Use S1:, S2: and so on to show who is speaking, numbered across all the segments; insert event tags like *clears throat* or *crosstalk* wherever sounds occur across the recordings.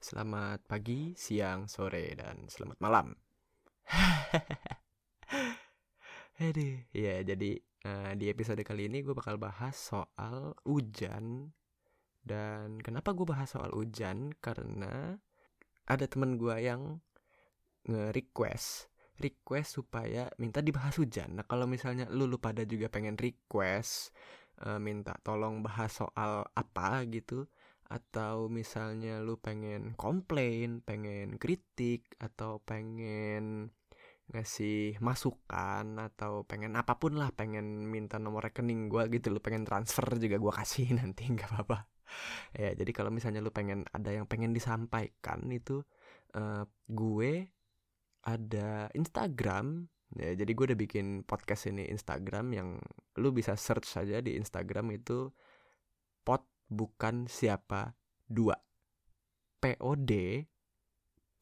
S1: Selamat pagi, siang, sore, dan selamat malam. *laughs* Aduh, ya jadi uh, di episode kali ini gue bakal bahas soal hujan dan kenapa gue bahas soal hujan karena ada temen gue yang nge-request request supaya minta dibahas hujan. Nah kalau misalnya lu lu pada juga pengen request uh, minta tolong bahas soal apa gitu atau misalnya lu pengen komplain, pengen kritik atau pengen ngasih masukan atau pengen apa pun lah pengen minta nomor rekening gue gitu lu pengen transfer juga gue kasih *laughs* nanti nggak apa-apa. Ya jadi kalau misalnya lu pengen ada yang pengen disampaikan itu uh, gue ada Instagram. Ya jadi gue udah bikin podcast ini Instagram yang lu bisa search saja di Instagram itu bukan siapa dua. POD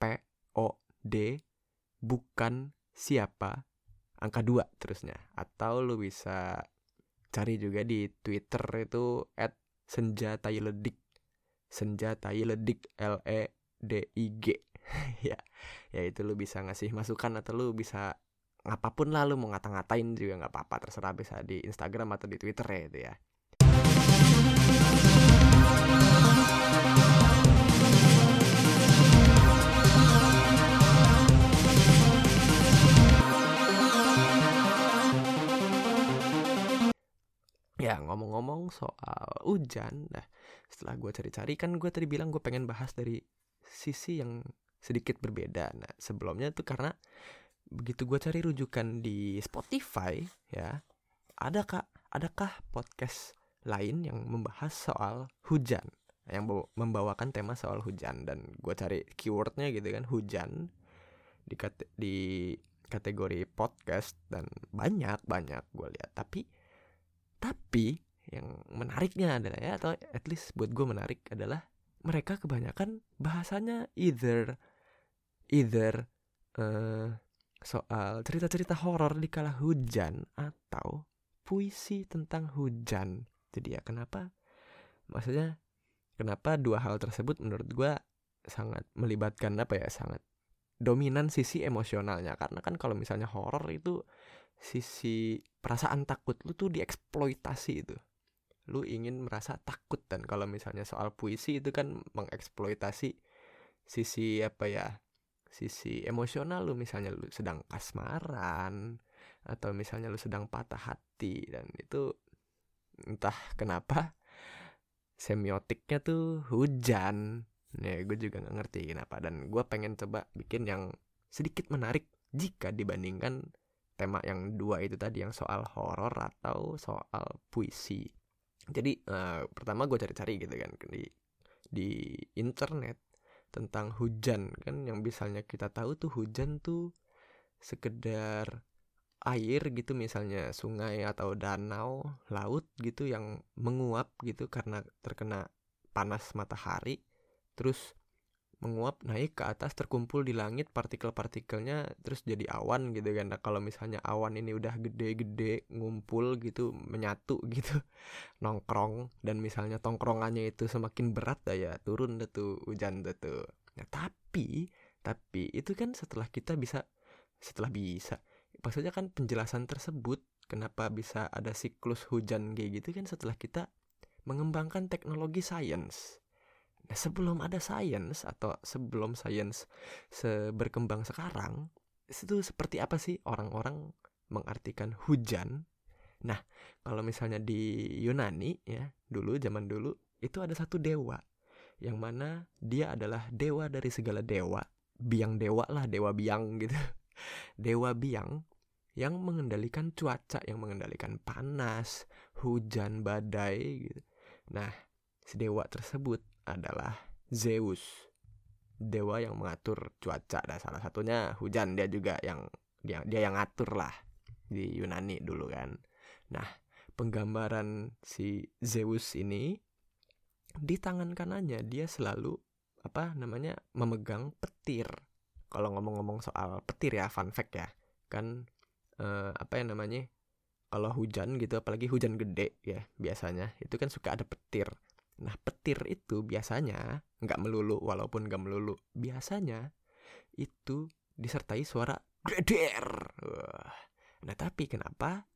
S1: POD bukan siapa. Angka dua terusnya. Atau lu bisa cari juga di Twitter itu at senjatai ledik. Senjatai ledik L E D I G. *laughs* Ya ya itu lu bisa ngasih masukan atau lu bisa apa pun lah lu mau ngata-ngatain juga nggak apa-apa. Terserah bisa di Instagram atau di Twitter ya itu ya Ya ngomong-ngomong soal hujan, nah setelah gue cari-cari kan gue tadi bilang gue pengen bahas dari sisi yang sedikit berbeda. Nah sebelumnya tuh karena begitu gue cari rujukan di Spotify ya, ada kak, adakah podcast lain yang membahas soal hujan, yang membawakan tema soal hujan dan gue cari keywordnya gitu kan hujan di kate di kategori podcast dan banyak banyak gue lihat tapi tapi yang menariknya adalah ya atau at least buat gue menarik adalah mereka kebanyakan bahasanya either either uh, soal cerita-cerita horor di kala hujan atau puisi tentang hujan. Jadi ya kenapa? Maksudnya kenapa dua hal tersebut menurut gue sangat melibatkan apa ya sangat dominan sisi emosionalnya? Karena kan kalau misalnya horor itu sisi perasaan takut lu tuh dieksploitasi itu. Lu ingin merasa takut dan kalau misalnya soal puisi itu kan mengeksploitasi sisi apa ya sisi emosional lu. Misalnya lu sedang kasmaran atau misalnya lu sedang patah hati dan itu entah kenapa semiotiknya tuh hujan. Ya gue juga nggak ngerti kenapa. Dan gue pengen coba bikin yang sedikit menarik jika dibandingkan tema yang dua itu tadi yang soal horor atau soal puisi. Jadi uh, pertama gue cari-cari gitu kan di di internet tentang hujan. Kan yang misalnya kita tahu tuh hujan tuh sekedar air gitu misalnya sungai atau danau laut gitu yang menguap gitu karena terkena panas matahari terus menguap naik ke atas terkumpul di langit partikel-partikelnya terus jadi awan gitu kan. Nah, kalau misalnya awan ini udah gede-gede ngumpul gitu menyatu *laughs* gitu nongkrong dan misalnya tongkrongannya itu semakin berat dah ya turun deh tuh hujan deh tuh. Nah tapi tapi itu kan setelah kita bisa setelah bisa maksudnya kan penjelasan tersebut kenapa bisa ada siklus hujan kayak gitu kan setelah kita mengembangkan teknologi sains Nah, sebelum ada sains atau sebelum sains seberkembang sekarang, itu seperti apa sih orang-orang mengartikan hujan? Nah, kalau misalnya di Yunani ya, dulu zaman dulu itu ada satu dewa yang mana dia adalah dewa dari segala dewa, biang dewa lah, dewa biang gitu. Dewa biang yang mengendalikan cuaca, yang mengendalikan panas, hujan, badai gitu. Nah, si dewa tersebut adalah Zeus. Dewa yang mengatur cuaca dan salah satunya hujan dia juga yang dia dia yang ngatur lah di Yunani dulu kan. Nah penggambaran si Zeus ini di tangan kanannya dia selalu apa namanya memegang petir kalau ngomong-ngomong soal petir ya fun fact ya kan eh, apa ya namanya kalau hujan gitu apalagi hujan gede ya biasanya itu kan suka ada petir Nah petir itu biasanya nggak melulu walaupun nggak melulu biasanya itu disertai suara greder. Nah tapi kenapa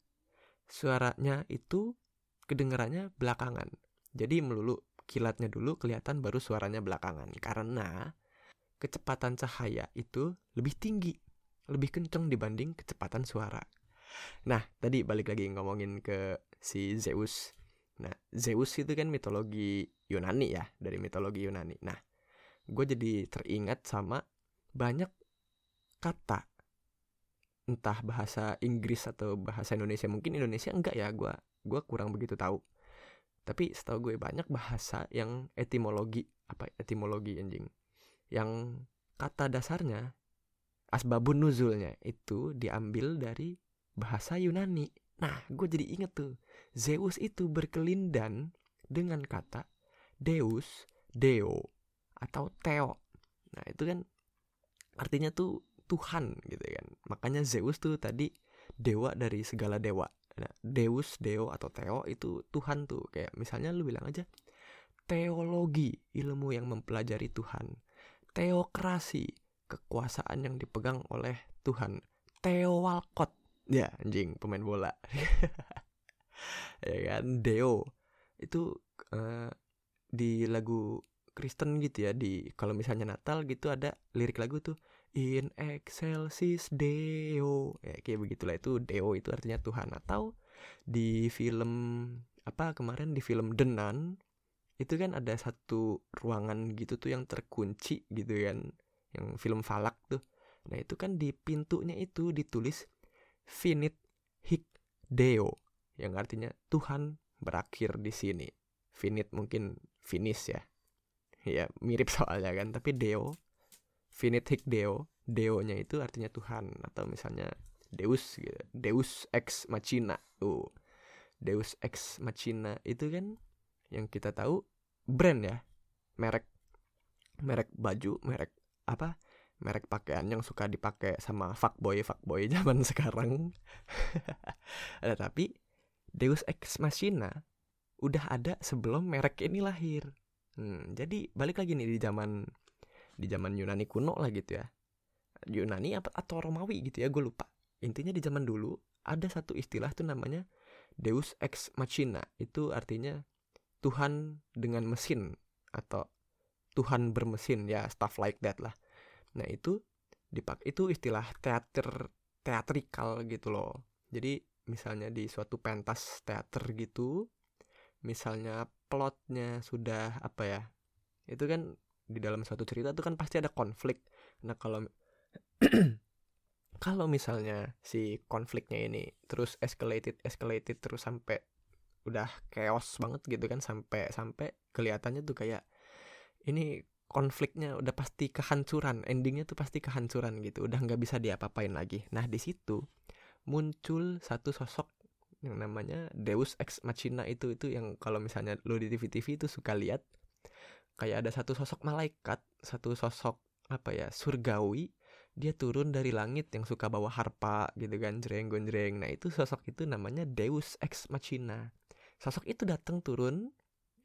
S1: suaranya itu kedengarannya belakangan? Jadi melulu kilatnya dulu kelihatan baru suaranya belakangan karena kecepatan cahaya itu lebih tinggi, lebih kencang dibanding kecepatan suara. Nah, tadi balik lagi ngomongin ke si Zeus. Nah, Zeus itu kan mitologi Yunani ya, dari mitologi Yunani. Nah, gue jadi teringat sama banyak kata entah bahasa Inggris atau bahasa Indonesia mungkin Indonesia enggak ya gue gue kurang begitu tahu tapi setahu gue banyak bahasa yang etimologi apa etimologi anjing yang kata dasarnya asbabun nuzulnya itu diambil dari bahasa Yunani. Nah, gue jadi inget tuh, Zeus itu berkelindan dengan kata Deus, Deo, atau Theo. Nah, itu kan artinya tuh Tuhan gitu kan. Makanya Zeus tuh tadi dewa dari segala dewa. Nah, Deus, Deo, atau Theo itu Tuhan tuh. Kayak misalnya lu bilang aja teologi, ilmu yang mempelajari Tuhan. Teokrasi, kekuasaan yang dipegang oleh Tuhan. Teowalkot, ya anjing pemain bola. *laughs* Ya kan Deo. Itu uh, di lagu Kristen gitu ya di kalau misalnya Natal gitu ada lirik lagu tuh in excelsis Deo. Ya kayak begitulah. Itu Deo itu artinya Tuhan. Atau di film apa kemarin di film Denan itu kan ada satu ruangan gitu tuh yang terkunci gitu kan yang film Falak tuh nah itu kan di pintunya itu ditulis finit hic deo yang artinya Tuhan berakhir di sini. Finit mungkin finish ya. Ya mirip *laughs* soalnya kan, tapi deo finit hic deo, deo-nya itu artinya Tuhan atau misalnya Deus gitu. Deus ex machina. Uh. Deus ex machina itu kan yang kita tahu brand ya. Merek merek baju, merek apa? merek pakaian yang suka dipakai sama fuckboy fuckboy zaman *laughs* sekarang. ada tapi Deus Ex Machina udah ada sebelum merek ini lahir. Hmm, jadi balik lagi nih di zaman di zaman Yunani kuno lah gitu ya. Yunani apa atau Romawi gitu ya, gue lupa. Intinya di zaman dulu ada satu istilah tuh namanya Deus Ex Machina. Itu artinya Tuhan dengan mesin atau Tuhan bermesin ya stuff like that lah Nah itu dipak itu istilah teater teatrikal gitu loh. Jadi misalnya di suatu pentas teater gitu, misalnya plotnya sudah apa ya, itu kan di dalam suatu cerita itu kan pasti ada konflik. Nah kalau *clears throat* kalau misalnya si konfliknya ini terus escalated escalated terus sampai udah chaos banget gitu kan sampai sampai kelihatannya tuh kayak ini konfliknya udah pasti kehancuran endingnya tuh pasti kehancuran gitu udah nggak bisa diapa-apain lagi. Nah di situ muncul satu sosok yang namanya Deus ex machina itu itu yang kalau misalnya lo di TV-TV itu suka lihat kayak ada satu sosok malaikat satu sosok apa ya surgawi dia turun dari langit yang suka bawa harpa gitu kan jreng gonjreng nah itu sosok itu namanya Deus ex machina sosok itu datang turun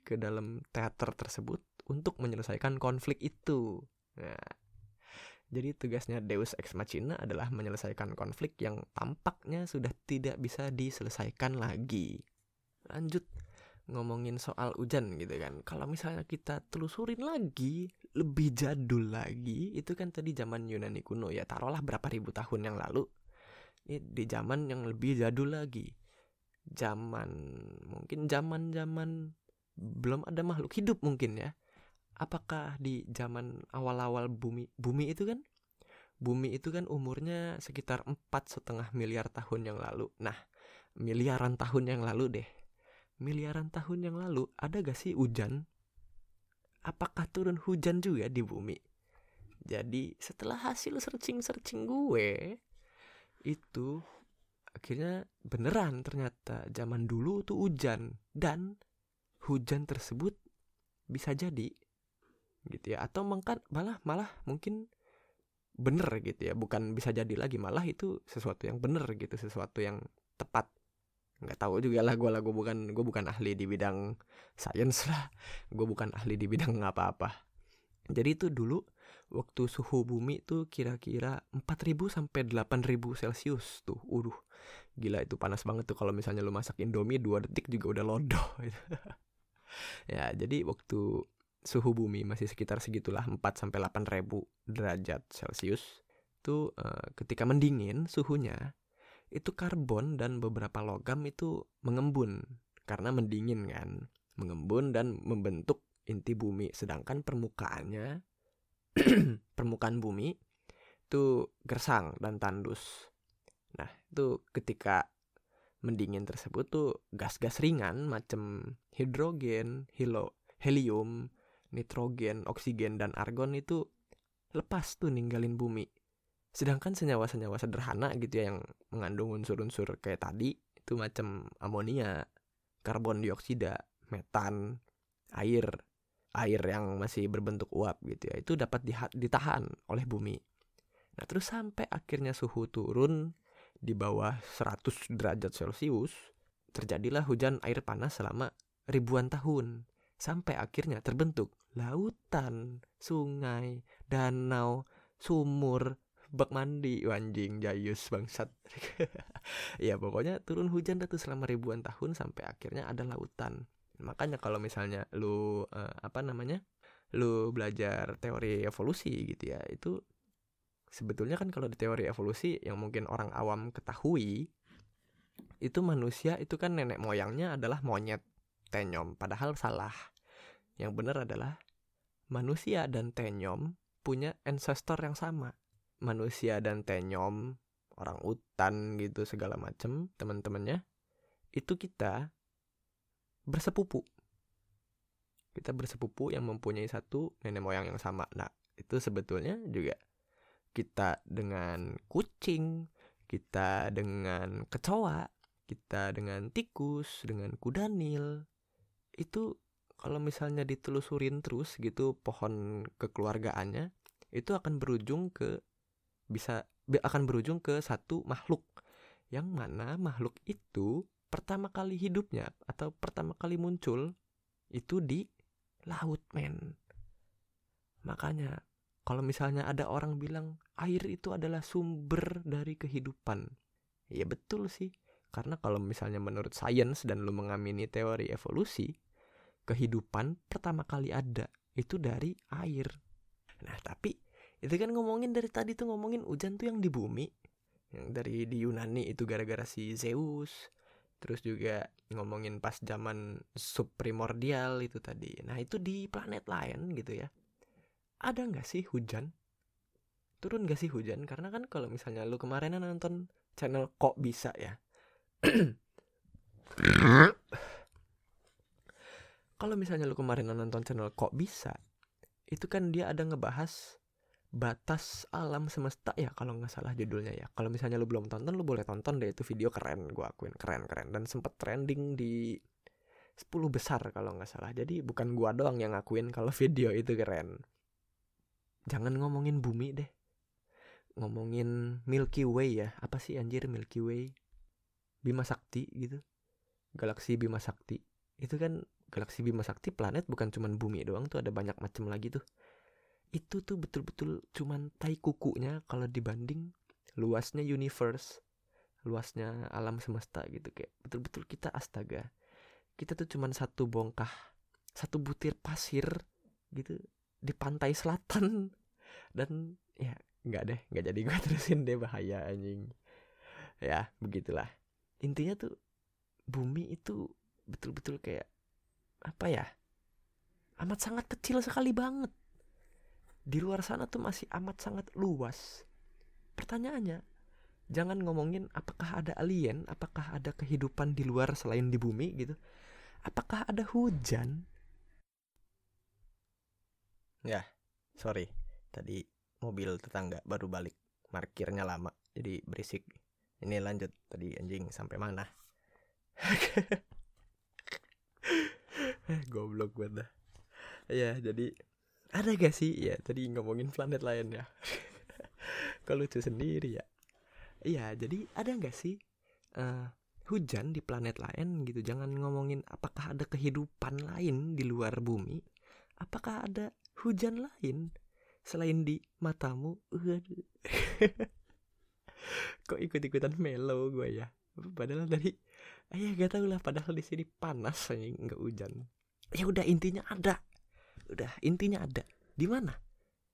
S1: ke dalam teater tersebut untuk menyelesaikan konflik itu. Nah, jadi tugasnya Deus Ex Machina adalah menyelesaikan konflik yang tampaknya sudah tidak bisa diselesaikan lagi. Lanjut ngomongin soal hujan gitu kan. Kalau misalnya kita telusurin lagi, lebih jadul lagi, itu kan tadi zaman Yunani kuno ya, taruhlah berapa ribu tahun yang lalu. Ini di zaman yang lebih jadul lagi. Zaman mungkin zaman-zaman belum ada makhluk hidup mungkin ya. Apakah di zaman awal-awal bumi bumi itu kan? Bumi itu kan umurnya sekitar empat setengah miliar tahun yang lalu. Nah miliaran tahun yang lalu deh. Miliaran tahun yang lalu ada gak sih hujan? Apakah turun hujan juga di bumi? Jadi setelah hasil searching-searching gue itu akhirnya beneran ternyata zaman dulu tuh hujan dan hujan tersebut bisa jadi gitu ya. Atau mungkin malah malah mungkin bener gitu ya. Bukan bisa jadi lagi malah itu sesuatu yang bener gitu sesuatu yang tepat. Nggak tahu juga lah gue lah gue bukan gue bukan ahli di bidang sains lah. Gue bukan ahli di bidang apa-apa. Jadi itu dulu waktu suhu bumi tuh kira-kira 4000 sampai 8000 celcius tuh uduh. Gila itu panas banget tuh kalau misalnya lu masak indomie dua detik juga udah lodoh *laughs* ya jadi waktu suhu bumi masih sekitar segitulah 4 sampai 8000 derajat celcius tuh uh, ketika mendingin suhunya itu karbon dan beberapa logam itu mengembun. Karena mendingin kan mengembun dan membentuk inti bumi. Sedangkan permukaannya *clears throat* permukaan bumi itu gersang dan tandus. Nah itu ketika mendingin tersebut tuh gas-gas ringan macam hidrogen, hilo, helium, nitrogen, oksigen dan argon itu lepas tuh ninggalin bumi. Sedangkan senyawa-senyawa sederhana gitu ya yang mengandung unsur-unsur kayak tadi itu macam amonia, karbon dioksida, metan, air, air yang masih berbentuk uap gitu ya. Itu dapat ditahan oleh bumi. Nah, terus sampai akhirnya suhu turun di bawah 100 derajat Celcius, terjadilah hujan air panas selama ribuan tahun sampai akhirnya terbentuk lautan, sungai, danau, sumur, bak mandi anjing jayus bangsat *laughs* ya pokoknya turun hujan tuh selama ribuan tahun sampai akhirnya ada lautan makanya kalau misalnya lu uh, apa namanya lu belajar teori evolusi gitu ya itu sebetulnya kan kalau di teori evolusi yang mungkin orang awam ketahui itu manusia itu kan nenek moyangnya adalah monyet tenyom padahal salah. Yang benar adalah manusia dan tenyom punya ancestor yang sama. Manusia dan tenyom, orang utan gitu segala macem teman-temannya itu kita bersepupu. Kita bersepupu yang mempunyai satu nenek moyang yang sama. Nah, itu sebetulnya juga kita dengan kucing, kita dengan kecoa, kita dengan tikus, dengan kuda nil. Itu kalau misalnya ditelusurin terus gitu pohon kekeluargaannya, itu akan berujung ke bisa akan berujung ke satu makhluk yang mana makhluk itu pertama kali hidupnya atau pertama kali muncul itu di laut men. Makanya kalau misalnya ada orang bilang air itu adalah sumber dari kehidupan ya betul sih. Karena kalau misalnya menurut sains dan lu mengamini teori evolusi kehidupan pertama kali ada itu dari air. Nah tapi itu kan ngomongin dari tadi tuh ngomongin hujan tuh yang di bumi. Yang dari di Yunani itu gara-gara si Zeus terus juga ngomongin pas zaman subprimordial itu tadi. Nah itu di planet lain gitu ya. Ada nggak sih hujan? Turun gak sih hujan? Karena kan kalau misalnya lu kemarin nonton channel kok bisa ya. *coughs* Kalau misalnya lu kemarin nonton channel kok bisa itu kan dia ada ngebahas batas alam semesta ya kalau nggak salah judulnya ya. Kalau misalnya lu belum tonton lu boleh tonton deh itu video keren gue akuin keren keren. Dan sempet trending di 10 besar kalau nggak salah. Jadi bukan gua doang yang ngakuin kalau *laughs* video itu keren. Jangan ngomongin bumi deh. Ngomongin Milky Way ya. Apa sih anjir Milky Way? Bima Sakti gitu. Galaksi Bima Sakti. Itu kan galaksi Bima Sakti planet bukan cuman bumi doang tuh ada banyak macam lagi tuh itu tuh betul-betul cuman tai kukunya kalau dibanding luasnya universe luasnya alam semesta gitu kayak betul-betul kita astaga. Kita tuh cuman satu bongkah satu butir pasir gitu di pantai selatan. *laughs* Dan ya nggak deh nggak jadi gue *laughs* terusin deh bahaya anjing. Ya begitulah. Intinya tuh bumi itu betul-betul kayak apa ya amat sangat kecil sekali banget di luar sana tuh masih amat sangat luas. Pertanyaannya, jangan ngomongin apakah ada alien, apakah ada kehidupan di luar selain di bumi gitu. Apakah ada hujan? Ya, sorry. Tadi mobil tetangga baru balik. Parkirnya lama, jadi berisik. Ini lanjut tadi anjing sampai mana? *laughs* Goblok banget. Ya, jadi ada gak sih? Ya tadi ngomongin planet lain ya. *laughs* Kok lucu sendiri ya? Iya jadi ada gak sih uh, hujan di planet lain gitu? Jangan ngomongin apakah ada kehidupan lain di luar bumi. Apakah ada hujan lain selain di matamu? *laughs* Kok ikut-ikutan melo gue ya? Padahal dari ayah gak tau lah padahal di sini panas aja nggak hujan. Ya udah intinya ada udah intinya ada. Di mana?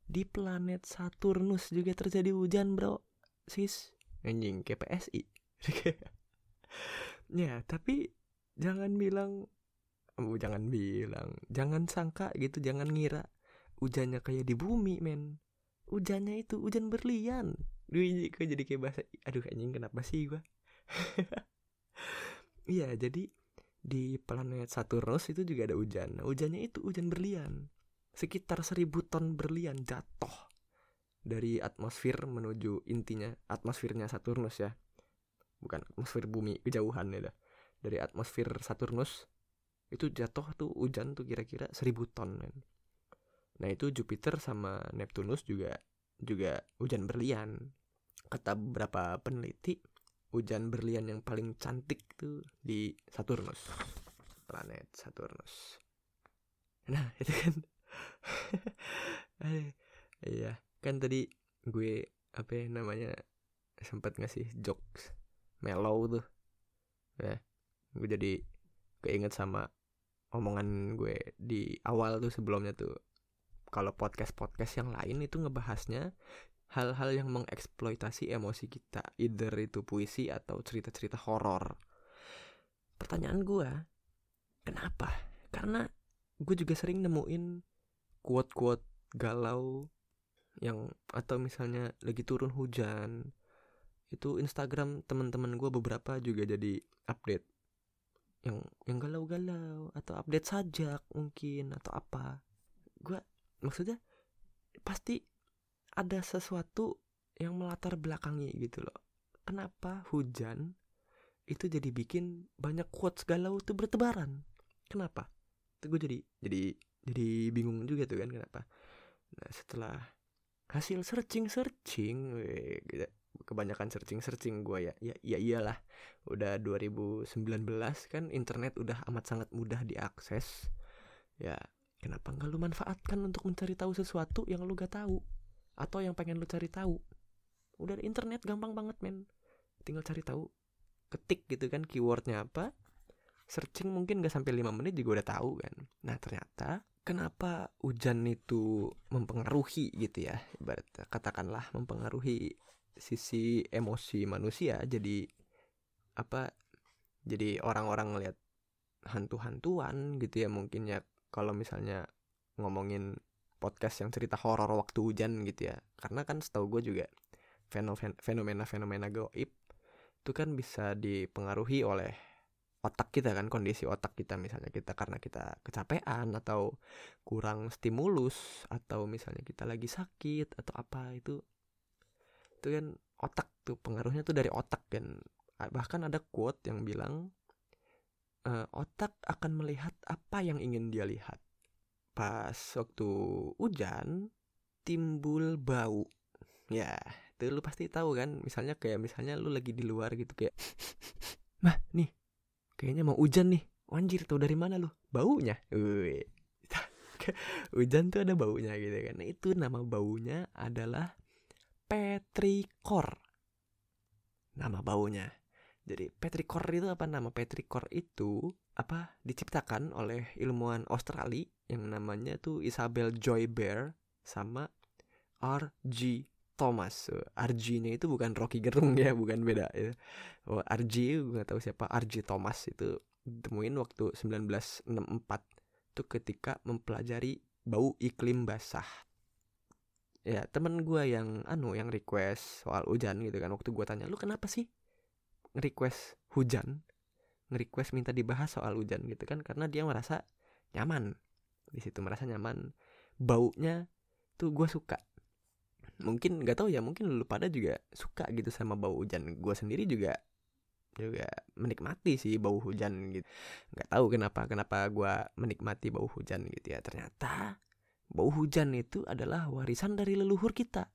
S1: Di planet Saturnus juga terjadi hujan bro. Sis. Anjing KPSI *laughs* ya tapi jangan bilang oh, jangan bilang jangan sangka gitu jangan ngira. Hujannya kayak di bumi men. Hujannya itu hujan berlian. Duh, kok jadi kayak bahasa aduh anjing kenapa sih gua? Iya *laughs* jadi di planet Saturnus itu juga ada hujan nah, hujannya itu hujan berlian sekitar seribu ton berlian jatuh dari atmosfer menuju intinya atmosfernya Saturnus ya bukan atmosfer bumi kejauhan ya dah. dari atmosfer Saturnus itu jatuh tuh hujan tuh kira-kira seribu ton men. nah itu Jupiter sama Neptunus juga juga hujan berlian kata beberapa peneliti hujan berlian yang paling cantik tuh di Saturnus. Planet Saturnus. Nah *laughs* itu kan. Iya. Kan tadi gue apa ya, namanya sempat ngasih jokes mellow tuh. Ya gue jadi keinget sama omongan gue di awal tuh sebelumnya tuh. Kalau podcast podcast yang lain itu ngebahasnya hal-hal yang mengeksploitasi emosi kita either itu puisi atau cerita-cerita horor. Pertanyaan gue kenapa? Karena gue juga sering nemuin quote-quote galau yang atau misalnya lagi turun hujan itu Instagram teman-teman gue beberapa juga jadi update. Yang yang galau-galau atau update sajak mungkin atau apa. Gue maksudnya pasti ada sesuatu yang melatar belakangi gitu loh. Kenapa hujan itu jadi bikin banyak quotes galau tuh bertebaran? Kenapa? Itu gue jadi jadi jadi bingung juga tuh kan kenapa. Nah setelah hasil searching searching gitu. kebanyakan searching searching gue ya ya ya iyalah. Udah 2019 kan internet udah amat sangat mudah diakses. Ya kenapa nggak lu manfaatkan untuk mencari tahu sesuatu yang lu gak tahu atau yang pengen lu cari tahu. Udah internet gampang banget men. Tinggal cari tahu. Ketik gitu kan keywordnya apa. Searching mungkin gak sampai 5 menit juga udah tahu kan. Nah ternyata kenapa hujan itu mempengaruhi gitu ya? Ibarat katakanlah mempengaruhi sisi emosi manusia. Jadi apa jadi orang-orang ngelihat hantu-hantuan gitu ya mungkin ya. Kalau misalnya ngomongin podcast yang cerita horor waktu hujan gitu ya. Karena kan setahu gue juga fenomena-fenomena goib itu kan bisa dipengaruhi oleh otak kita kan kondisi otak kita. Misalnya kita karena kita kecapean atau kurang stimulus atau misalnya kita lagi sakit atau apa itu itu kan otak tuh pengaruhnya tuh dari otak. Kan bahkan ada quote yang bilang e, otak akan melihat apa yang ingin dia lihat pas waktu hujan timbul bau. Ya itu lu pasti tahu kan misalnya kayak misalnya lu lagi di luar gitu kayak *laughs* mah nih kayaknya mau hujan nih. Anjir tau dari mana lu? Baunya. *laughs* Hujan tuh ada baunya gitu kan. Nah, itu nama baunya adalah petrikor. Nama baunya. Jadi petrikor itu apa? Nama petrikor itu apa diciptakan oleh ilmuwan Australia yang namanya tuh Isabel Joy Bear sama R.G. Thomas. RG-nya itu bukan Rocky Gerung ya bukan beda ya. Oh, RG nggak tahu siapa RG Thomas itu ditemuin waktu 1964 itu ketika mempelajari bau iklim basah. Ya temen gue yang anu yang request soal hujan gitu kan waktu gue tanya lu kenapa sih request hujan nge-request minta dibahas soal hujan gitu kan karena dia merasa nyaman. Di situ merasa nyaman. Baunya tuh gue suka. Mungkin nggak tahu ya mungkin lu pada juga suka gitu sama bau hujan. Gue sendiri juga juga menikmati sih bau hujan gitu. Nggak tahu kenapa kenapa gue menikmati bau hujan gitu ya. Ternyata bau hujan itu adalah warisan dari leluhur kita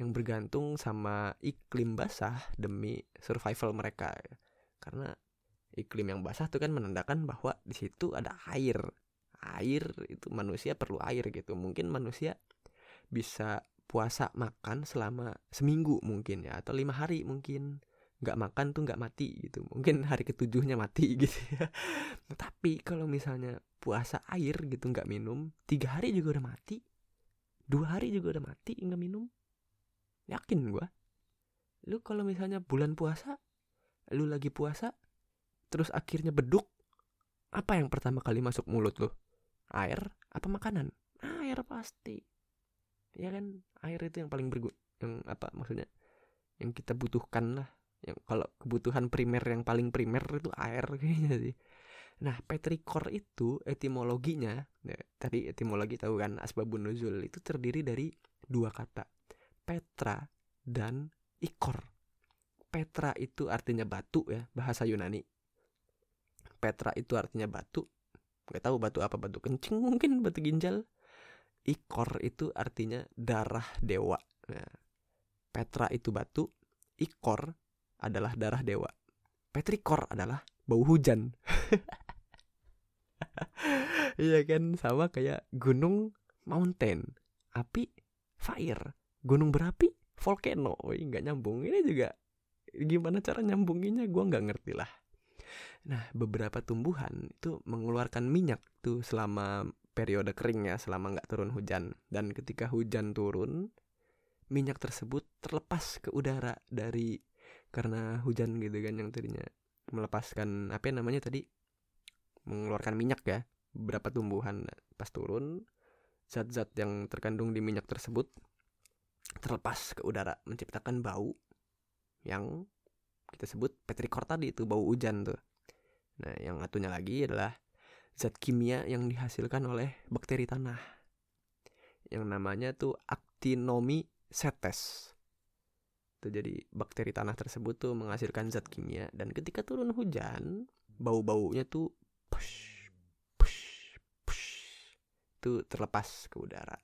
S1: yang bergantung sama iklim basah demi survival mereka. Karena iklim yang basah tuh kan menandakan bahwa di situ ada air. Air itu manusia perlu air gitu. Mungkin manusia bisa puasa makan selama seminggu mungkin ya atau lima hari mungkin. Nggak makan tuh nggak mati gitu. Mungkin hari ketujuhnya mati *laughs* gitu ya. Tapi kalau misalnya puasa air gitu nggak minum tiga hari juga udah mati. Dua hari juga udah mati nggak minum. Yakin gua. Lu kalau misalnya bulan puasa lu lagi puasa terus akhirnya beduk apa yang pertama kali masuk mulut lu? Air apa makanan? Air pasti. Ya kan? Air itu yang paling berguna yang apa maksudnya? Yang kita butuhkan lah. Yang kalau kebutuhan primer yang paling primer itu air *laughs* kayaknya sih. Nah petrikor itu etimologinya ya, tadi etimologi tahu kan asbabun nuzul itu terdiri dari dua kata petra dan ikor. Petra itu artinya batu ya bahasa Yunani petra itu artinya batu nggak tahu batu apa batu kencing mungkin batu ginjal ikor itu artinya darah dewa nah, petra itu batu ikor adalah darah dewa. Petrikor adalah bau hujan. *laughs* Iya kan sama kayak gunung mountain, api fire, gunung berapi volcano. Oh, nggak nyambung. Ini juga gimana cara nyambunginnya gue nggak ngerti lah. Nah beberapa tumbuhan itu mengeluarkan minyak tuh selama periode kering ya selama nggak turun hujan. Dan ketika hujan turun minyak tersebut terlepas ke udara dari karena hujan gitu kan yang tadinya melepaskan apa namanya tadi? Mengeluarkan minyak ya beberapa tumbuhan. Pas turun zat-zat yang terkandung di minyak tersebut terlepas ke udara menciptakan bau yang kita sebut petrikor tadi itu bau hujan tuh. Nah yang satunya lagi adalah zat kimia yang dihasilkan oleh bakteri tanah. Yang namanya tuh actinomycetes. Setes jadi bakteri tanah tersebut tuh menghasilkan zat kimia dan ketika turun hujan bau-baunya tuh push, push, push, itu terlepas ke udara.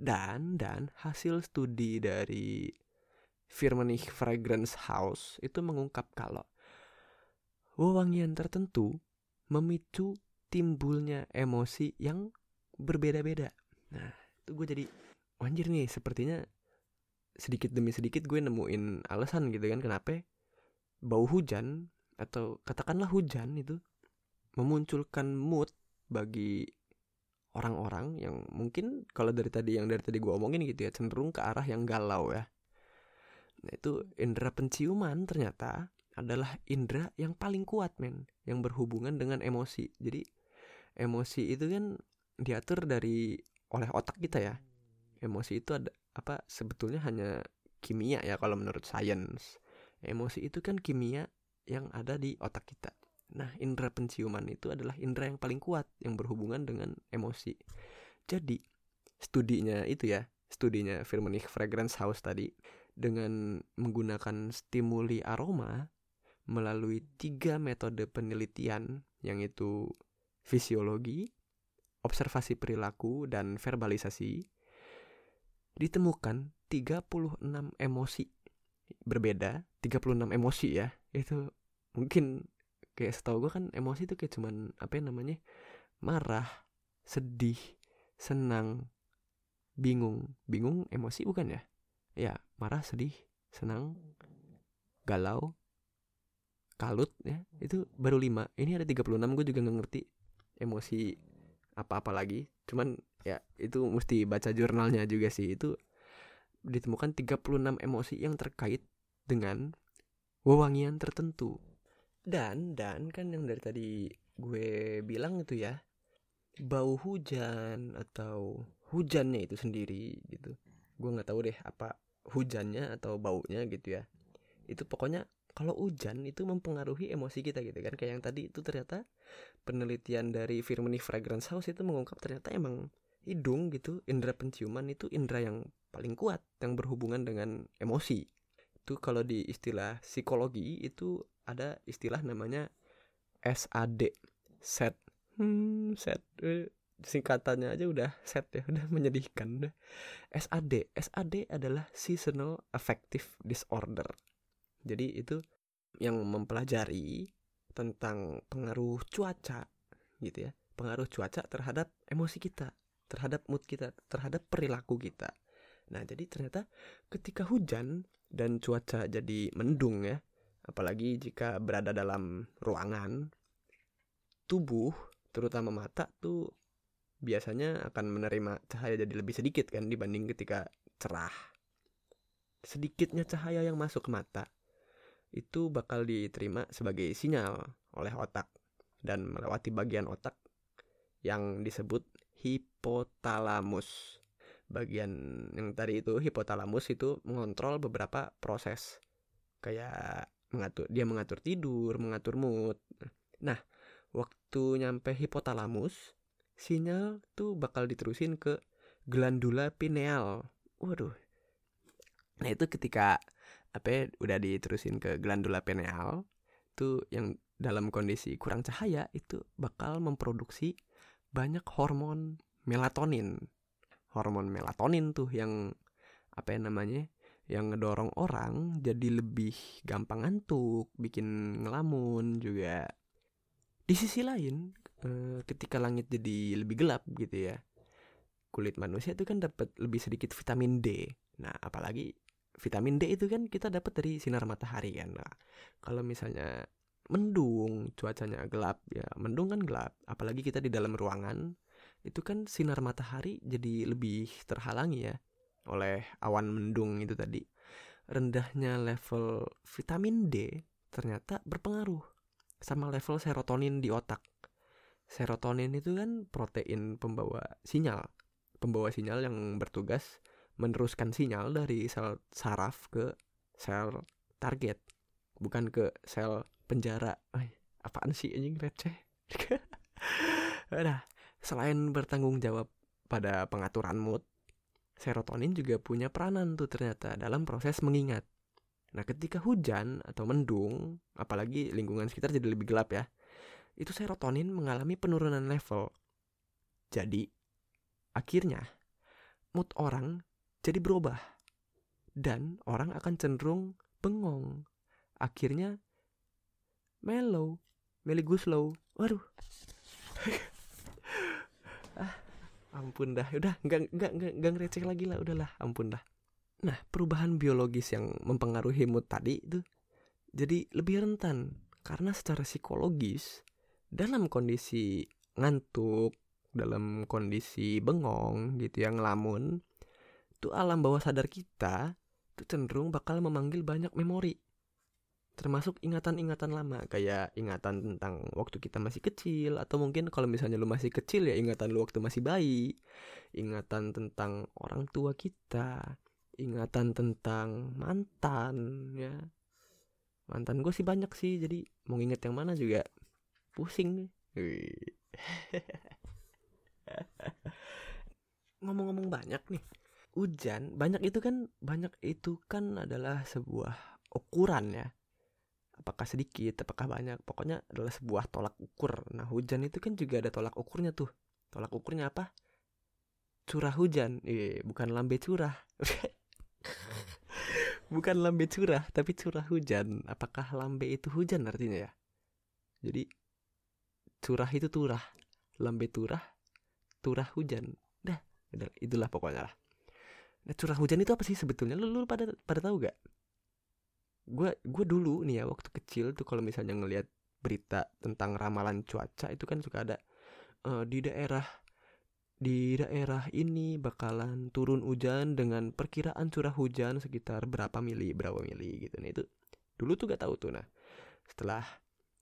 S1: Dan dan hasil studi dari Firmenich Fragrance House itu mengungkap kalau wewangian tertentu memicu timbulnya emosi yang berbeda-beda. Nah, itu gue jadi anjir nih, sepertinya sedikit demi sedikit gue nemuin alasan gitu kan kenapa bau hujan atau katakanlah hujan itu memunculkan mood bagi orang-orang yang mungkin kalau dari tadi yang dari tadi gue omongin gitu ya cenderung ke arah yang galau ya. Nah itu indera penciuman ternyata adalah indera yang paling kuat men yang berhubungan dengan emosi. Jadi emosi itu kan diatur dari oleh otak kita ya. Emosi itu ada apa sebetulnya hanya kimia ya kalau menurut sains. Emosi itu kan kimia yang ada di otak kita. Nah, indera penciuman itu adalah indera yang paling kuat yang berhubungan dengan emosi. Jadi, studinya itu ya, studinya Firmenich Fragrance House tadi dengan menggunakan stimuli aroma melalui tiga metode penelitian yang itu fisiologi, observasi perilaku, dan verbalisasi ditemukan 36 emosi. Berbeda 36 emosi ya. Itu mungkin kayak setahu gue kan emosi itu kayak cuman apa yang namanya marah sedih senang bingung. Bingung emosi bukan ya? Ya marah sedih senang galau kalut ya. Itu baru lima. Ini ada 36 gue juga nggak ngerti emosi apa-apa lagi. Cuman ya itu mesti baca jurnalnya juga sih. Itu ditemukan 36 emosi yang terkait dengan wewangian tertentu. Dan dan kan yang dari tadi gue bilang itu ya bau hujan atau hujannya itu sendiri gitu. Gue nggak tahu deh apa hujannya atau baunya gitu ya. Itu pokoknya kalau hujan itu mempengaruhi emosi kita gitu kan. Kayak yang tadi itu ternyata penelitian dari Firmenich Fragrance House itu mengungkap ternyata emang hidung gitu indera penciuman itu indera yang paling kuat yang berhubungan dengan emosi. Itu kalau di istilah psikologi itu ada istilah namanya SAD set. Hmm, set. Eh, singkatannya aja udah set ya *laughs* udah menyedihkan udah SAD SAD adalah seasonal affective disorder. Jadi itu yang mempelajari tentang pengaruh cuaca gitu ya. Pengaruh cuaca terhadap emosi kita terhadap mood kita terhadap perilaku kita. Nah jadi ternyata ketika hujan dan cuaca jadi mendung ya apalagi jika berada dalam ruangan tubuh terutama mata tuh biasanya akan menerima cahaya jadi lebih sedikit kan dibanding ketika cerah sedikitnya cahaya yang masuk ke mata itu bakal diterima sebagai sinyal oleh otak dan melewati bagian otak yang disebut hipotalamus. Bagian yang tadi itu hipotalamus itu mengontrol beberapa proses kayak mengatur dia mengatur tidur, mengatur mood. Nah, waktu nyampe hipotalamus, sinyal tuh bakal diterusin ke glandula pineal. Waduh. Nah, itu ketika apa ya, udah diterusin ke glandula pineal tuh yang dalam kondisi kurang cahaya itu bakal memproduksi banyak hormon melatonin hormon melatonin tuh yang apa ya namanya yang ngedorong orang jadi lebih gampang ngantuk bikin ngelamun juga di sisi lain eh, ketika langit jadi lebih gelap gitu ya kulit manusia itu kan dapat lebih sedikit vitamin D nah apalagi vitamin D itu kan kita dapat dari sinar matahari kan. Nah, kalau misalnya mendung, cuacanya gelap ya, mendung kan gelap, apalagi kita di dalam ruangan, itu kan sinar matahari jadi lebih terhalangi ya oleh awan mendung itu tadi. Rendahnya level vitamin D ternyata berpengaruh sama level serotonin di otak. Serotonin itu kan protein pembawa sinyal, pembawa sinyal yang bertugas meneruskan sinyal dari sel saraf ke sel target bukan ke sel penjara. Ay, apaan sih anjing receh *laughs* nah selain bertanggung jawab pada pengaturan mood serotonin juga punya peranan tuh ternyata dalam proses mengingat. Nah ketika hujan atau mendung apalagi lingkungan sekitar jadi lebih gelap ya itu serotonin mengalami penurunan level. Jadi akhirnya mood orang jadi berubah. Dan orang akan cenderung bengong. Akhirnya mellow Meli Guslow waduh. *laughs* Ah ampun dah. Udah nggak nggak nggak nggak ngereceh lagi lah. Udahlah ampun dah. Nah perubahan biologis yang mempengaruhi mood tadi itu jadi lebih rentan. Karena secara psikologis dalam kondisi ngantuk dalam kondisi bengong gitu yang ngelamun itu alam bawah sadar kita itu cenderung bakal memanggil banyak memori. Termasuk ingatan-ingatan lama kayak ingatan tentang waktu kita masih kecil atau mungkin kalau misalnya lu masih kecil ya ingatan lu waktu masih bayi ingatan tentang orang tua kita ingatan tentang mantan ya. Mantan gue sih banyak sih jadi mau inget yang mana juga pusing nih. *laughs* Ngomong-ngomong banyak nih. Hujan banyak itu kan banyak itu kan adalah sebuah ukuran ya. Apakah sedikit apakah banyak pokoknya adalah sebuah tolak ukur. Nah hujan itu kan juga ada tolak ukurnya tuh. Tolak ukurnya apa? Curah hujan. Eh bukan lambe curah. *laughs* Bukan lambe curah tapi curah hujan. Apakah lambe itu hujan artinya ya? Jadi curah itu turah. Lambe turah turah hujan. Dah itulah pokoknya lah. Nah, curah hujan itu apa sih sebetulnya? Lu, lu pada pada tahu gak? Gue gue dulu nih ya waktu kecil tuh kalau misalnya ngelihat berita tentang ramalan cuaca itu kan suka ada uh, di daerah di daerah ini bakalan turun hujan dengan perkiraan curah hujan sekitar berapa mili berapa mili gitu. Nih itu dulu tuh gak tahu tuh. Nah setelah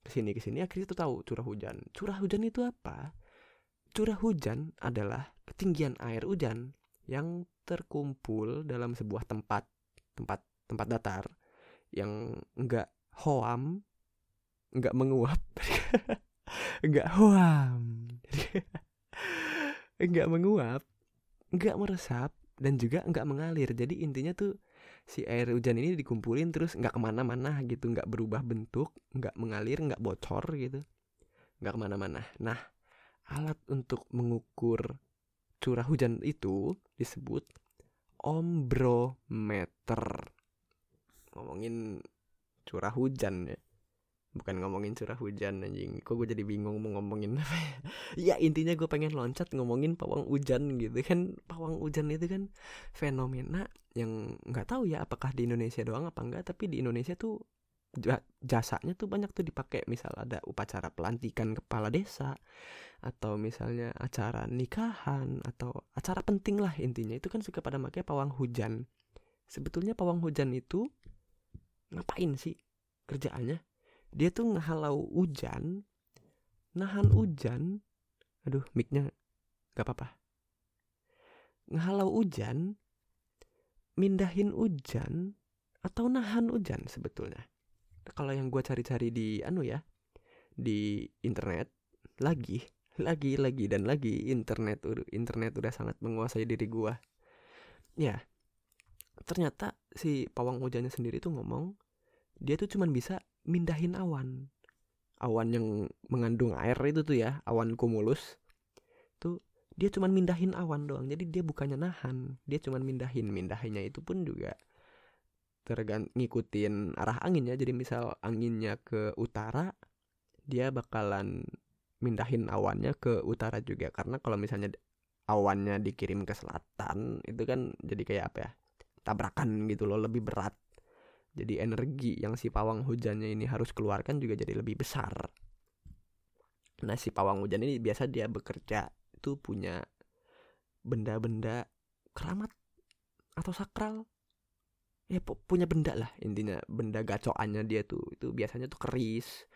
S1: ke sini ke sini akhirnya tuh tahu curah hujan. Curah hujan itu apa? Curah hujan adalah ketinggian air hujan yang terkumpul dalam sebuah tempat tempat tempat datar yang enggak hoam enggak menguap *laughs* enggak hoam. *laughs* Enggak menguap enggak meresap dan juga enggak mengalir. Jadi intinya tuh si air hujan ini dikumpulin terus enggak ke mana-mana gitu enggak berubah bentuk enggak mengalir enggak bocor gitu. Enggak ke mana-mana. Nah alat untuk mengukur curah hujan itu disebut ombrometer. Ngomongin curah hujan ya bukan ngomongin curah hujan anjing. Kok gue jadi bingung mau ngomongin apa ya? *laughs* Ya intinya gue pengen loncat ngomongin pawang hujan gitu kan. Pawang hujan itu kan fenomena yang nggak tahu ya apakah di Indonesia doang apa enggak tapi di Indonesia tuh jasanya tuh banyak tuh dipakai. Misal ada upacara pelantikan kepala desa atau misalnya acara nikahan atau acara penting lah intinya. Itu kan suka pada pakai pawang hujan. Sebetulnya pawang hujan itu ngapain sih kerjaannya dia tuh ngehalau hujan nahan hujan. Aduh micnya gak apa-apa. Ngehalau hujan mindahin hujan atau nahan hujan sebetulnya. Kalau yang gue cari-cari di anu ya di internet lagi lagi lagi dan lagi internet internet udah sangat menguasai diri gue ya ternyata si pawang hujannya sendiri tuh ngomong dia tuh cuman bisa mindahin awan. Awan yang mengandung air itu tuh ya awan kumulus tuh dia cuman mindahin awan doang. Jadi dia bukannya nahan dia cuman mindahin. Mindahinnya itu pun juga tergant ngikutin arah anginnya jadi misal anginnya ke utara dia bakalan mindahin awannya ke utara juga. Karena kalau misalnya awannya dikirim ke selatan itu kan jadi kayak apa ya tabrakan gitu loh lebih berat jadi energi yang si pawang hujannya ini harus keluarkan juga jadi lebih besar. Nah si pawang hujan ini biasa dia bekerja itu punya benda-benda keramat atau sakral. Ya punya benda lah intinya benda gacoannya dia tuh. Itu biasanya tuh keris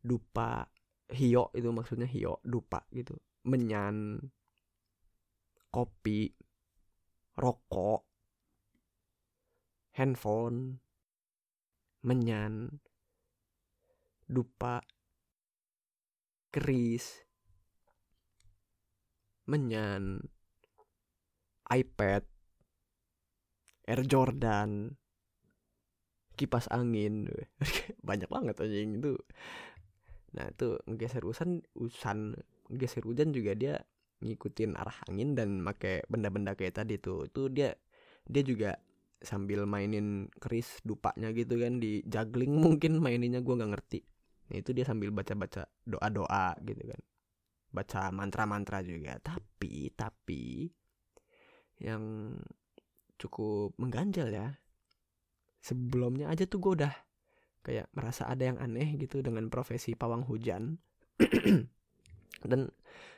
S1: dupa hio itu maksudnya hio dupa gitu. Menyan kopi rokok handphone menyan, dupa, keris, menyan, iPad, Air Jordan, kipas angin, *laughs* banyak banget yang itu. Nah itu ngegeser usan, usan ngegeser hujan juga dia ngikutin arah angin dan make benda-benda kayak tadi tuh. Itu dia dia juga sambil mainin keris dupanya gitu kan di juggling *laughs* mungkin maininnya gue nggak ngerti. Nah, itu dia sambil baca-baca doa-doa gitu kan. Baca mantra-mantra juga. Tapi tapi yang cukup mengganjal ya sebelumnya aja tuh gue udah kayak merasa ada yang aneh gitu dengan profesi pawang hujan. *clears throat* Dan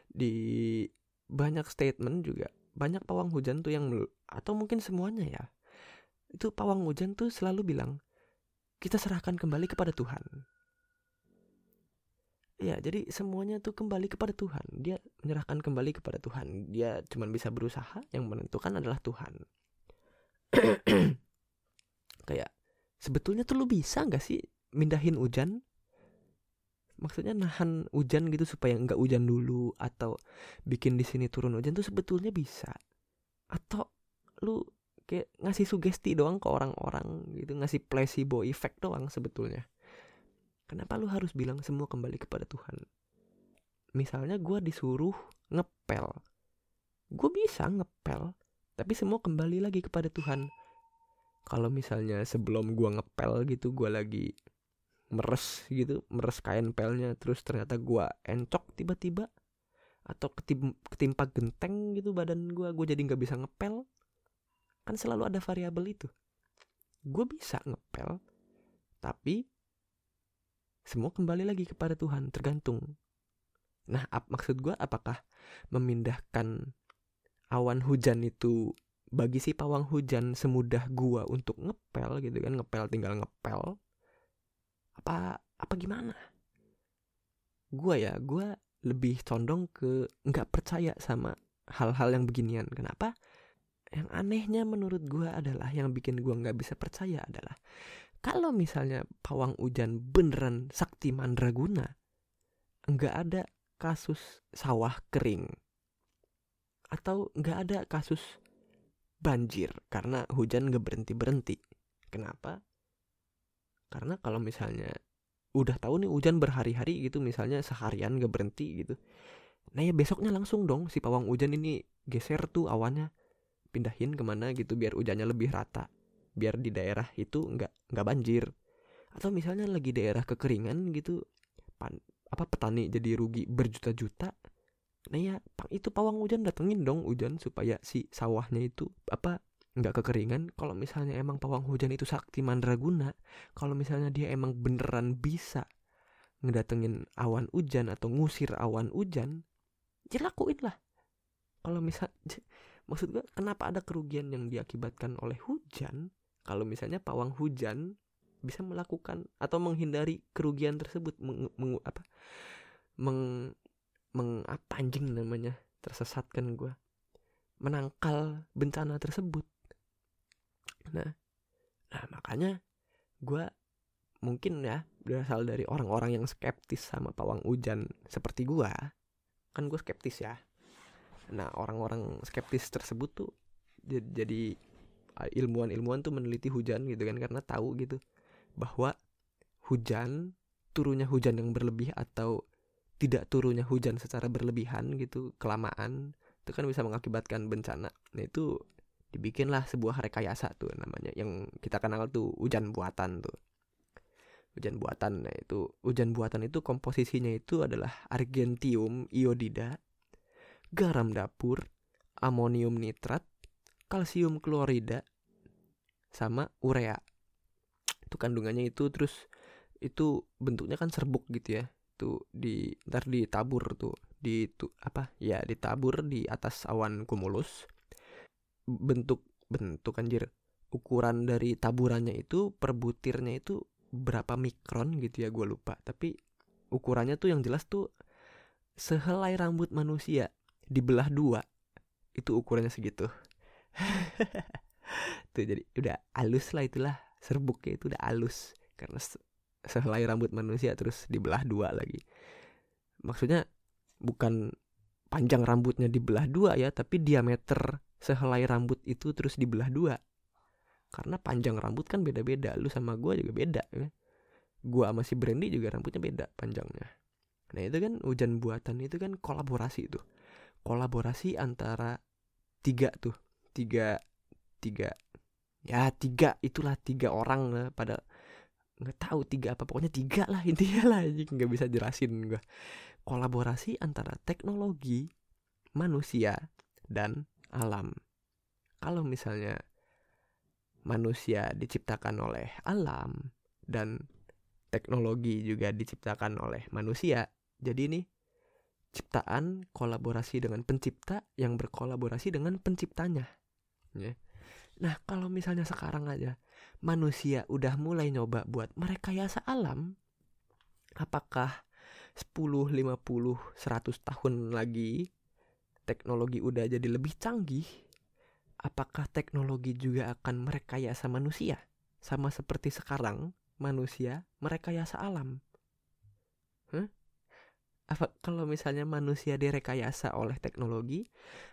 S1: di banyak statement juga banyak pawang hujan tuh yang atau mungkin semuanya ya itu pawang hujan tuh selalu bilang kita serahkan kembali kepada Tuhan. Ya, jadi semuanya tuh kembali kepada Tuhan. Dia menyerahkan kembali kepada Tuhan. Dia cuma bisa berusaha, yang menentukan adalah Tuhan. *clears throat* Kayak sebetulnya tuh lu bisa nggak sih mindahin hujan? Maksudnya nahan hujan gitu supaya nggak hujan dulu atau bikin di sini turun hujan tuh sebetulnya bisa. Atau lu kayak ngasih sugesti doang ke orang-orang gitu ngasih placebo effect doang sebetulnya. Kenapa lu harus bilang semua kembali kepada Tuhan? Misalnya gue disuruh ngepel. Gue bisa ngepel tapi semua kembali lagi kepada Tuhan. Kalau misalnya sebelum gue ngepel gitu gue lagi meres gitu meres kain pelnya terus ternyata gue encok tiba-tiba atau ketim ketimpa genteng gitu badan gue gue jadi nggak bisa ngepel kan selalu ada variabel itu. Gue bisa ngepel tapi semua kembali lagi kepada Tuhan tergantung. Nah ap, maksud gue apakah memindahkan awan hujan itu bagi si pawang hujan semudah gua untuk ngepel gitu kan ngepel tinggal ngepel apa apa gimana? Gua ya gua lebih condong ke nggak percaya sama hal-hal yang beginian. Kenapa yang anehnya menurut gue adalah yang bikin gue nggak bisa percaya adalah kalau misalnya pawang hujan beneran sakti mandraguna nggak ada kasus sawah kering. Atau nggak ada kasus banjir karena hujan nggak berhenti berhenti kenapa? Karena kalau misalnya udah tahu nih hujan berhari-hari gitu misalnya seharian nggak berhenti gitu nah ya besoknya langsung dong si pawang hujan ini geser tuh awannya pindahin ke mana gitu biar hujannya lebih rata. Biar di daerah itu nggak nggak banjir. Atau misalnya lagi daerah kekeringan gitu pan, apa petani jadi rugi berjuta-juta nah ya itu pawang hujan datengin dong hujan supaya si sawahnya itu apa nggak kekeringan. Kalau misalnya emang pawang hujan itu sakti mandraguna kalau misalnya dia emang beneran bisa ngedatengin awan hujan atau ngusir awan hujan ya lakuin lah. Kalau misal maksud gue kenapa ada kerugian yang diakibatkan oleh hujan? Kalau misalnya pawang hujan bisa melakukan atau menghindari kerugian tersebut meng, meng, apa? Meng meng apa anjing namanya? Tersesatkan gue menangkal bencana tersebut. Nah nah makanya gue mungkin ya berasal dari orang-orang yang skeptis sama pawang hujan seperti gue kan gue skeptis ya nah orang-orang skeptis tersebut tuh jadi ilmuwan-ilmuwan tuh meneliti hujan gitu kan karena tahu gitu bahwa hujan turunnya hujan yang berlebih atau tidak turunnya hujan secara berlebihan gitu kelamaan itu kan bisa mengakibatkan bencana. Nah itu dibikinlah sebuah rekayasa tuh namanya yang kita kenal tuh hujan buatan tuh. Hujan buatan nah itu hujan buatan itu komposisinya itu adalah argentium iodida garam dapur amonium nitrat kalsium klorida sama urea. Itu kandungannya itu terus itu bentuknya kan serbuk gitu ya. Tuh di ntar ditabur tuh di tuh apa? Ya ditabur di atas awan cumulus bentuk bentuk anjir ukuran dari taburannya itu per butirnya itu berapa mikron gitu ya gue lupa. Tapi ukurannya tuh yang jelas tuh sehelai rambut manusia dibelah dua itu ukurannya segitu. *laughs* Tuh jadi udah halus lah itulah serbuknya itu udah halus. Karena sehelai rambut manusia terus dibelah dua lagi. Maksudnya bukan panjang rambutnya dibelah dua ya tapi diameter sehelai rambut itu terus dibelah dua. Karena panjang rambut kan beda-beda lu sama gue juga beda ya. gue sama si Brandy juga rambutnya beda panjangnya. Nah itu kan hujan buatan itu kan kolaborasi tuh kolaborasi antara tiga tuh tiga tiga ya tiga itulah tiga orang lah pada nggak tahu tiga apa pokoknya tiga lah *laughs* intinya lah nggak bisa jelasin gue kolaborasi antara teknologi manusia dan alam. Kalau misalnya manusia diciptakan oleh alam dan teknologi juga diciptakan oleh manusia jadi ini ciptaan kolaborasi dengan pencipta yang berkolaborasi dengan penciptanya ya nah kalau misalnya sekarang aja manusia udah mulai nyoba buat merekayasa alam, apakah 10, 50, 100 tahun lagi teknologi udah jadi lebih canggih? Apakah teknologi juga akan merekayasa manusia? Sama seperti sekarang manusia merekayasa alam. Huh? Apa kalau misalnya manusia direkayasa oleh teknologi,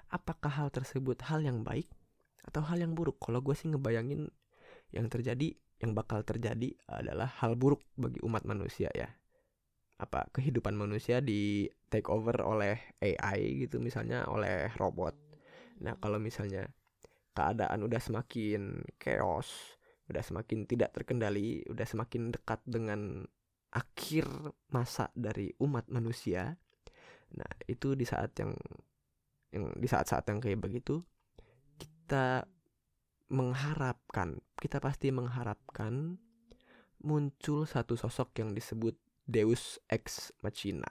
S1: apakah hal tersebut hal yang baik atau hal yang buruk? Kalau gue sih ngebayangin yang terjadi yang bakal terjadi adalah hal buruk bagi umat manusia ya apa kehidupan manusia di take over oleh AI gitu misalnya oleh robot nah kalau misalnya keadaan udah semakin chaos udah semakin tidak terkendali udah semakin dekat dengan akhir masa dari umat manusia nah itu di saat yang yang di saat-saat yang kayak begitu kita mengharapkan, kita pasti mengharapkan muncul satu sosok yang disebut Deus ex machina.